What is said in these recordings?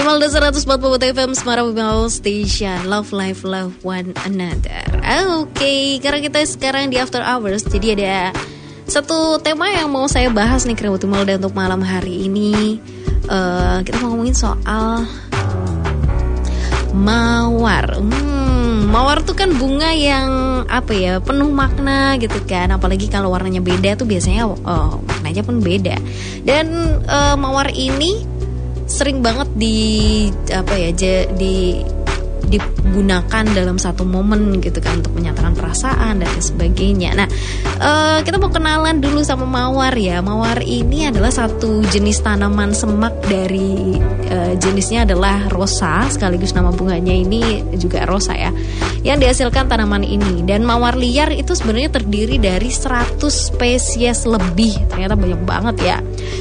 Bimalda 144 FM Semarang Bimal Station. Love Life Love One Another. Oke, okay, karena kita sekarang di After Hours Jadi ada satu tema yang mau saya bahas nih Kerabat Bimalda untuk malam hari ini uh, Kita mau ngomongin soal Mawar. Hmm, Mawar tuh kan bunga yang apa ya penuh makna gitu kan. Apalagi kalau warnanya beda tuh biasanya oh, maknanya pun beda. Dan uh, mawar ini sering banget di apa ya di digunakan dalam satu momen gitu kan untuk menyatakan perasaan dan sebagainya. Nah, uh, kita mau kenalan dulu sama mawar ya. Mawar ini adalah satu jenis tanaman semak dari uh, jenisnya adalah rosa, sekaligus nama bunganya ini juga rosa ya. Yang dihasilkan tanaman ini dan mawar liar itu sebenarnya terdiri dari 100 spesies lebih. Ternyata banyak banget ya.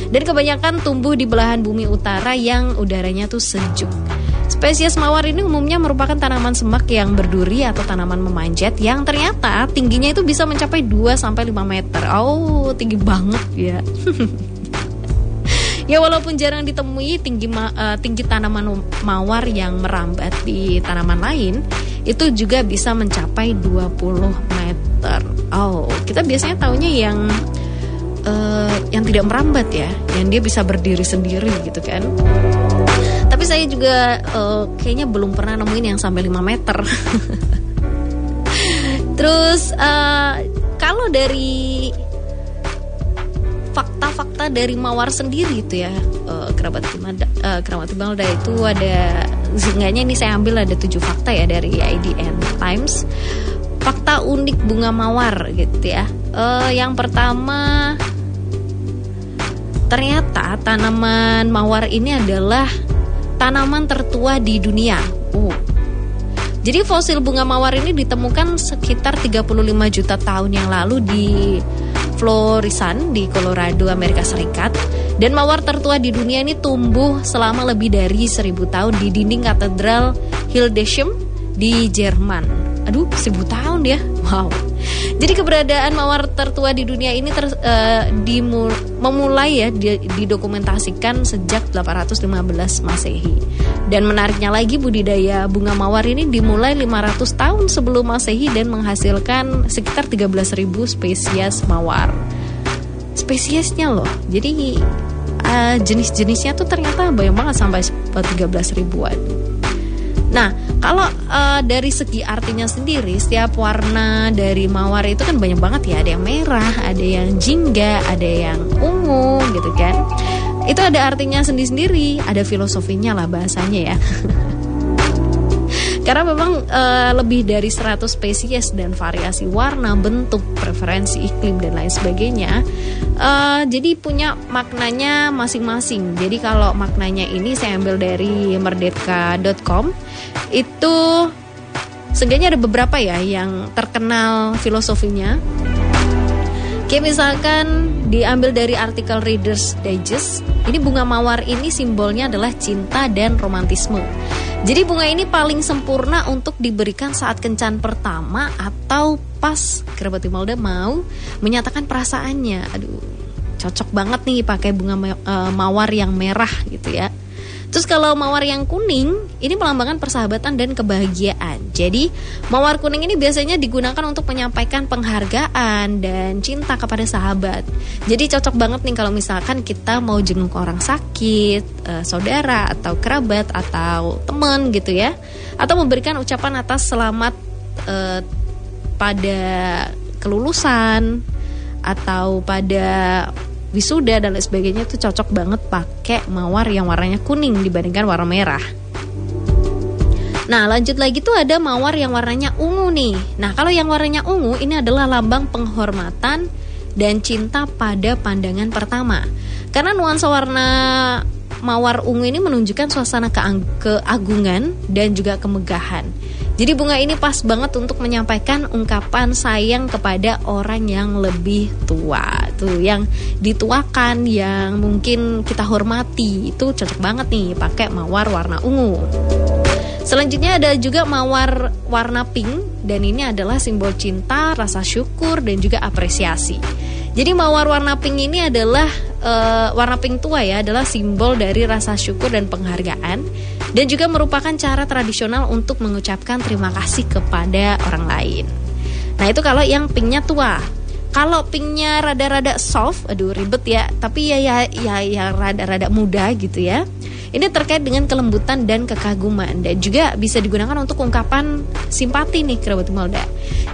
Dan kebanyakan tumbuh di belahan bumi utara yang udaranya tuh sejuk. Spesies mawar ini umumnya merupakan tanaman semak yang berduri atau tanaman memanjat yang ternyata tingginya itu bisa mencapai 2 sampai 5 meter. Oh, tinggi banget ya. ya walaupun jarang ditemui tinggi uh, tinggi tanaman mawar yang merambat di tanaman lain itu juga bisa mencapai 20 meter. Oh, kita biasanya tahunya yang uh, yang tidak merambat ya, yang dia bisa berdiri sendiri gitu kan. Saya juga uh, kayaknya belum pernah nemuin yang sampai 5 meter. Terus uh, kalau dari fakta-fakta dari mawar sendiri itu ya uh, kerabat Timalda, uh, kerabat Timalda itu ada seenggaknya ini saya ambil ada tujuh fakta ya dari IDN Times fakta unik bunga mawar gitu ya uh, yang pertama Ternyata tanaman mawar ini adalah tanaman tertua di dunia. Oh. Jadi fosil bunga mawar ini ditemukan sekitar 35 juta tahun yang lalu di Florisan di Colorado, Amerika Serikat. Dan mawar tertua di dunia ini tumbuh selama lebih dari 1000 tahun di dinding katedral Hildesheim di Jerman. Aduh, 1000 tahun ya. Wow. Jadi keberadaan mawar tertua di dunia ini ter, uh, dimul, memulai ya didokumentasikan sejak 815 Masehi. Dan menariknya lagi budidaya bunga mawar ini dimulai 500 tahun sebelum Masehi dan menghasilkan sekitar 13.000 spesies mawar. Spesiesnya loh. Jadi uh, jenis-jenisnya tuh ternyata banyak banget sampai 13 ribuan. Nah, kalau uh, dari segi artinya sendiri, setiap warna dari mawar itu kan banyak banget ya. Ada yang merah, ada yang jingga, ada yang ungu gitu kan. Itu ada artinya sendiri-sendiri, ada filosofinya lah bahasanya ya. Karena memang e, lebih dari 100 spesies dan variasi warna, bentuk, preferensi iklim dan lain sebagainya. E, jadi punya maknanya masing-masing. Jadi kalau maknanya ini saya ambil dari merdeka.com itu seenggaknya ada beberapa ya yang terkenal filosofinya. Kayak misalkan diambil dari artikel Reader's Digest, ini bunga mawar ini simbolnya adalah cinta dan romantisme. Jadi bunga ini paling sempurna untuk diberikan saat kencan pertama atau pas kerabat Imelda mau menyatakan perasaannya. Aduh, cocok banget nih pakai bunga eh, mawar yang merah gitu ya. Terus kalau mawar yang kuning ini melambangkan persahabatan dan kebahagiaan. Jadi mawar kuning ini biasanya digunakan untuk menyampaikan penghargaan dan cinta kepada sahabat. Jadi cocok banget nih kalau misalkan kita mau jenguk orang sakit, uh, saudara atau kerabat atau teman gitu ya, atau memberikan ucapan atas selamat uh, pada kelulusan atau pada wisuda dan lain sebagainya itu cocok banget pakai mawar yang warnanya kuning dibandingkan warna merah. Nah lanjut lagi tuh ada mawar yang warnanya ungu nih. Nah kalau yang warnanya ungu ini adalah lambang penghormatan dan cinta pada pandangan pertama. Karena nuansa warna mawar ungu ini menunjukkan suasana keagungan dan juga kemegahan. Jadi bunga ini pas banget untuk menyampaikan ungkapan sayang kepada orang yang lebih tua. Tuh yang dituakan yang mungkin kita hormati itu cocok banget nih pakai mawar warna ungu. Selanjutnya ada juga mawar warna pink dan ini adalah simbol cinta, rasa syukur dan juga apresiasi. Jadi mawar warna pink ini adalah uh, warna pink tua ya adalah simbol dari rasa syukur dan penghargaan dan juga merupakan cara tradisional untuk mengucapkan terima kasih kepada orang lain. Nah itu kalau yang pinknya tua. Kalau pinknya rada-rada soft, aduh ribet ya. Tapi ya ya ya ya rada-rada muda gitu ya. Ini terkait dengan kelembutan dan kekaguman dan juga bisa digunakan untuk ungkapan simpati nih kerabat Molda.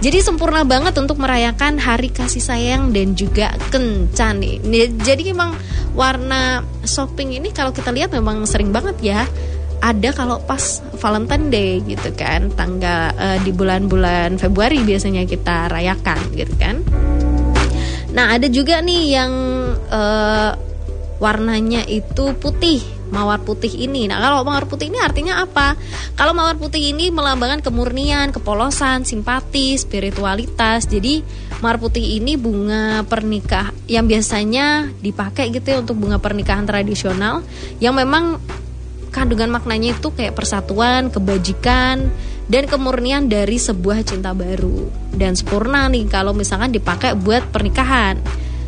Jadi sempurna banget untuk merayakan hari kasih sayang dan juga kencan nih. Jadi memang warna shopping ini kalau kita lihat memang sering banget ya ada kalau pas Valentine Day gitu kan tanggal uh, di bulan-bulan Februari biasanya kita rayakan gitu kan nah ada juga nih yang uh, warnanya itu putih mawar putih ini. Nah, kalau mawar putih ini artinya apa? Kalau mawar putih ini melambangkan kemurnian, kepolosan, simpati, spiritualitas. Jadi, mawar putih ini bunga pernikah yang biasanya dipakai gitu ya untuk bunga pernikahan tradisional yang memang kandungan maknanya itu kayak persatuan, kebajikan, dan kemurnian dari sebuah cinta baru. Dan sempurna nih kalau misalkan dipakai buat pernikahan.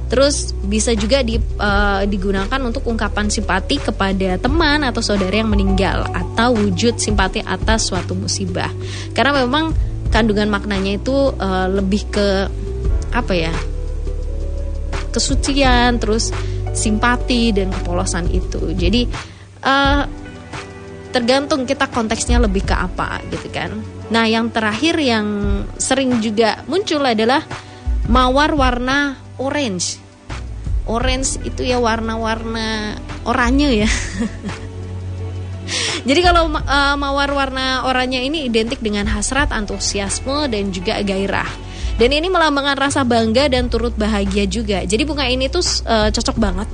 Terus bisa juga di, uh, digunakan untuk ungkapan simpati kepada teman atau saudara yang meninggal atau wujud simpati atas suatu musibah. Karena memang kandungan maknanya itu uh, lebih ke apa ya? kesucian, terus simpati dan kepolosan itu. Jadi uh, tergantung kita konteksnya lebih ke apa gitu kan. Nah, yang terakhir yang sering juga muncul adalah mawar warna orange. Orange itu ya warna-warna oranye ya. Jadi kalau uh, mawar warna oranye ini identik dengan hasrat, antusiasme dan juga gairah. Dan ini melambangkan rasa bangga dan turut bahagia juga. Jadi bunga ini tuh uh, cocok banget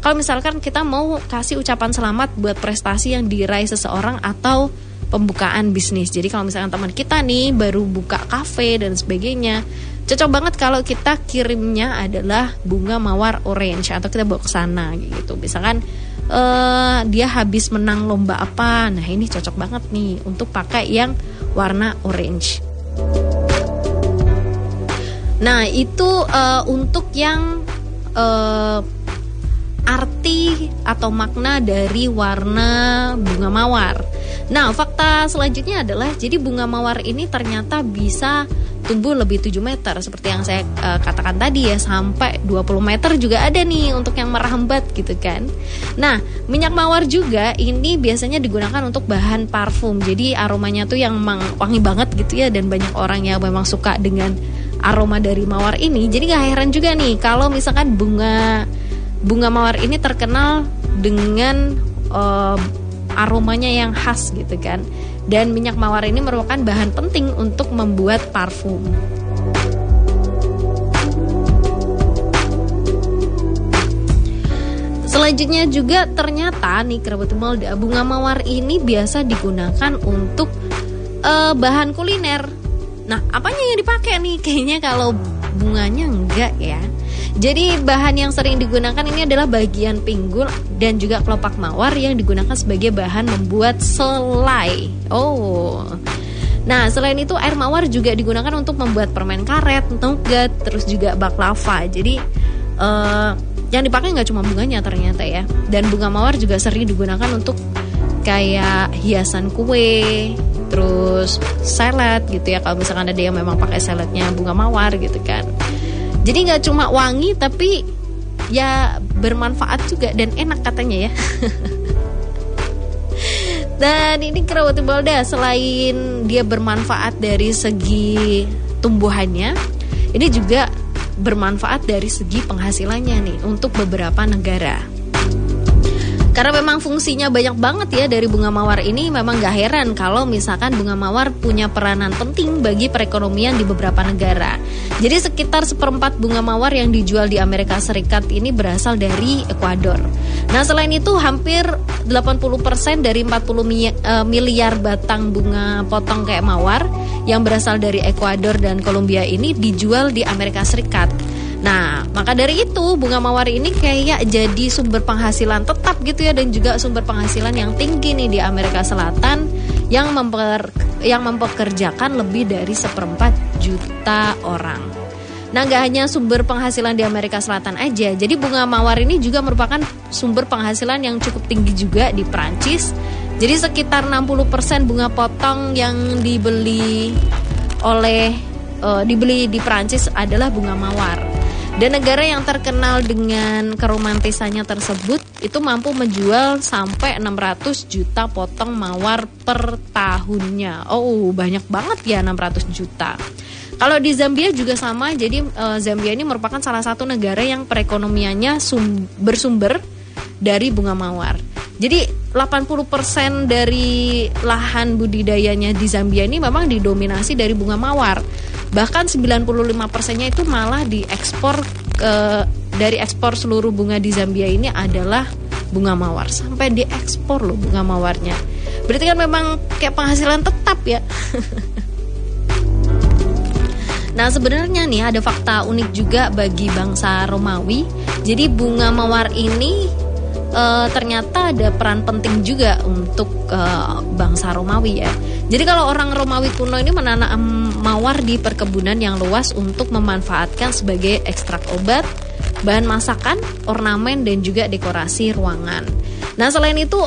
kalau misalkan kita mau kasih ucapan selamat buat prestasi yang diraih seseorang atau pembukaan bisnis. Jadi kalau misalkan teman kita nih baru buka kafe dan sebagainya, cocok banget kalau kita kirimnya adalah bunga mawar orange atau kita bawa ke sana gitu. Misalkan uh, dia habis menang lomba apa, nah ini cocok banget nih untuk pakai yang warna orange. Nah itu uh, untuk yang uh, atau makna dari warna bunga mawar. Nah, fakta selanjutnya adalah jadi bunga mawar ini ternyata bisa tumbuh lebih 7 meter seperti yang saya uh, katakan tadi ya sampai 20 meter juga ada nih untuk yang merambat gitu kan. Nah, minyak mawar juga ini biasanya digunakan untuk bahan parfum. Jadi aromanya tuh yang wangi banget gitu ya dan banyak orang yang memang suka dengan aroma dari mawar ini. Jadi gak heran juga nih kalau misalkan bunga bunga mawar ini terkenal dengan uh, aromanya yang khas gitu kan. Dan minyak mawar ini merupakan bahan penting untuk membuat parfum. Selanjutnya juga ternyata nih kerabat Malda bunga mawar ini biasa digunakan untuk uh, bahan kuliner. Nah, apanya yang dipakai nih? Kayaknya kalau bunganya enggak ya. Jadi bahan yang sering digunakan ini adalah bagian pinggul dan juga kelopak mawar yang digunakan sebagai bahan membuat selai. Oh. Nah, selain itu air mawar juga digunakan untuk membuat permen karet, nougat, terus juga baklava. Jadi uh, yang dipakai nggak cuma bunganya ternyata ya. Dan bunga mawar juga sering digunakan untuk kayak hiasan kue, terus salad gitu ya. Kalau misalkan ada yang memang pakai saladnya bunga mawar gitu kan. Jadi nggak cuma wangi tapi ya bermanfaat juga dan enak katanya ya. dan ini kerawat balda selain dia bermanfaat dari segi tumbuhannya, ini juga bermanfaat dari segi penghasilannya nih untuk beberapa negara. Karena memang fungsinya banyak banget ya dari bunga mawar ini memang gak heran kalau misalkan bunga mawar punya peranan penting bagi perekonomian di beberapa negara. Jadi sekitar seperempat bunga mawar yang dijual di Amerika Serikat ini berasal dari Ekuador. Nah selain itu hampir 80% dari 40 eh, miliar batang bunga potong kayak mawar yang berasal dari Ekuador dan Kolombia ini dijual di Amerika Serikat. Nah, maka dari itu bunga mawar ini kayak jadi sumber penghasilan tetap gitu ya dan juga sumber penghasilan yang tinggi nih di Amerika Selatan yang memper yang mempekerjakan lebih dari seperempat juta orang. Nah, nggak hanya sumber penghasilan di Amerika Selatan aja. Jadi bunga mawar ini juga merupakan sumber penghasilan yang cukup tinggi juga di Prancis. Jadi sekitar 60% bunga potong yang dibeli oleh uh, dibeli di Prancis adalah bunga mawar. Dan negara yang terkenal dengan keromantisannya tersebut itu mampu menjual sampai 600 juta potong mawar per tahunnya. Oh, banyak banget ya 600 juta. Kalau di Zambia juga sama, jadi uh, Zambia ini merupakan salah satu negara yang perekonomiannya sum bersumber dari bunga mawar. Jadi 80% dari lahan budidayanya di Zambia ini memang didominasi dari bunga mawar. Bahkan 95%-nya itu malah diekspor ke dari ekspor seluruh bunga di Zambia ini adalah bunga mawar. Sampai diekspor loh bunga mawarnya. Berarti kan memang kayak penghasilan tetap ya. Nah sebenarnya nih ada fakta unik juga bagi bangsa Romawi. Jadi bunga mawar ini e, ternyata ada peran penting juga untuk e, bangsa Romawi ya. Jadi kalau orang Romawi kuno ini menanam mawar di perkebunan yang luas untuk memanfaatkan sebagai ekstrak obat, bahan masakan, ornamen dan juga dekorasi ruangan. Nah selain itu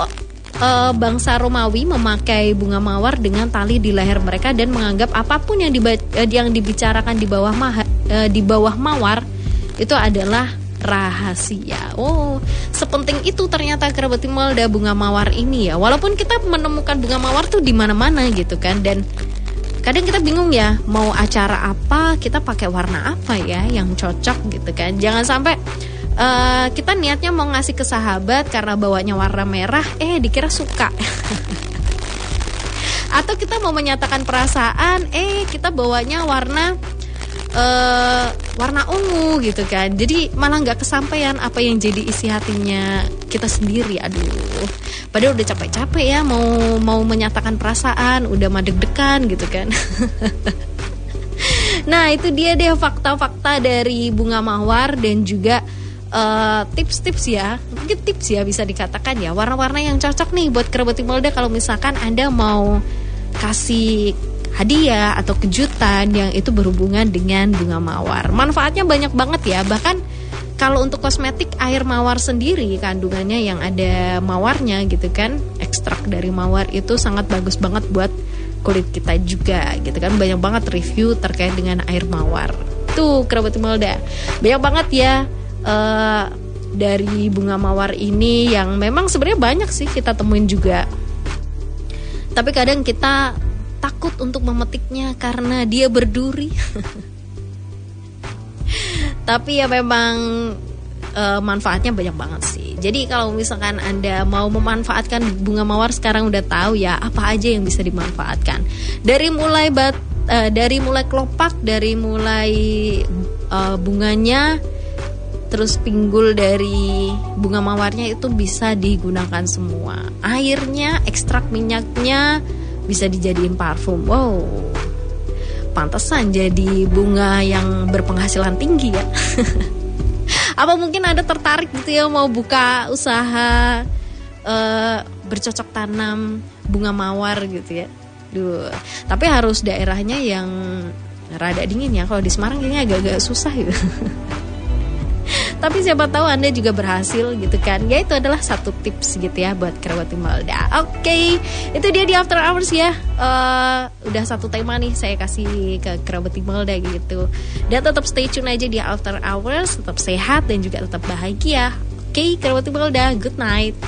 uh, bangsa Romawi memakai bunga mawar dengan tali di leher mereka dan menganggap apa pun yang uh, yang dibicarakan di bawah ma uh, di bawah mawar itu adalah rahasia. Oh, sepenting itu ternyata kerabat Imelda bunga mawar ini ya. Walaupun kita menemukan bunga mawar tuh di mana-mana gitu kan dan kadang kita bingung ya mau acara apa kita pakai warna apa ya yang cocok gitu kan. Jangan sampai uh, kita niatnya mau ngasih ke sahabat karena bawanya warna merah eh dikira suka atau kita mau menyatakan perasaan eh kita bawanya warna uh, warna ungu gitu kan. Jadi malah nggak kesampaian apa yang jadi isi hatinya kita sendiri aduh. Padahal udah capek-capek ya mau mau menyatakan perasaan udah madeg dekan gitu kan. Nah itu dia deh fakta-fakta dari bunga mawar dan juga Eh, tips-tips uh, ya. Mungkin tips ya bisa dikatakan ya. Warna-warna yang cocok nih buat kerabat Timolda kalau misalkan anda mau kasih hadiah atau kejutan yang itu berhubungan dengan bunga mawar. Manfaatnya banyak banget ya. Bahkan kalau untuk kosmetik air mawar sendiri kandungannya yang ada mawarnya gitu kan ekstrak dari mawar itu sangat bagus banget buat kulit kita juga gitu kan. Banyak banget review terkait dengan air mawar. Tuh kerabat Timolda banyak banget ya uh, dari bunga mawar ini yang memang sebenarnya banyak sih kita temuin juga. Tapi kadang kita takut untuk memetiknya karena dia berduri. Tapi ya memang uh, manfaatnya banyak banget sih. Jadi kalau misalkan Anda mau memanfaatkan bunga mawar sekarang udah tahu ya apa aja yang bisa dimanfaatkan. Dari mulai bat uh, dari mulai kelopak, dari mulai uh, bunganya terus pinggul dari bunga mawarnya itu bisa digunakan semua. Airnya, ekstrak minyaknya bisa dijadiin parfum. Wow. Pantesan jadi bunga yang berpenghasilan tinggi ya. Apa mungkin ada tertarik gitu ya mau buka usaha uh, bercocok tanam bunga mawar gitu ya. Duh, tapi harus daerahnya yang rada dingin ya. Kalau di Semarang kayaknya agak-agak susah gitu. tapi siapa tahu anda juga berhasil gitu kan. Ya itu adalah satu tips gitu ya buat kerabat Imelda oke okay, itu dia di after hours ya. Uh, udah satu tema nih saya kasih ke kerabat Imelda gitu. Dan tetap stay tune aja di after hours tetap sehat dan juga tetap bahagia. Oke okay, kerabat Imelda good night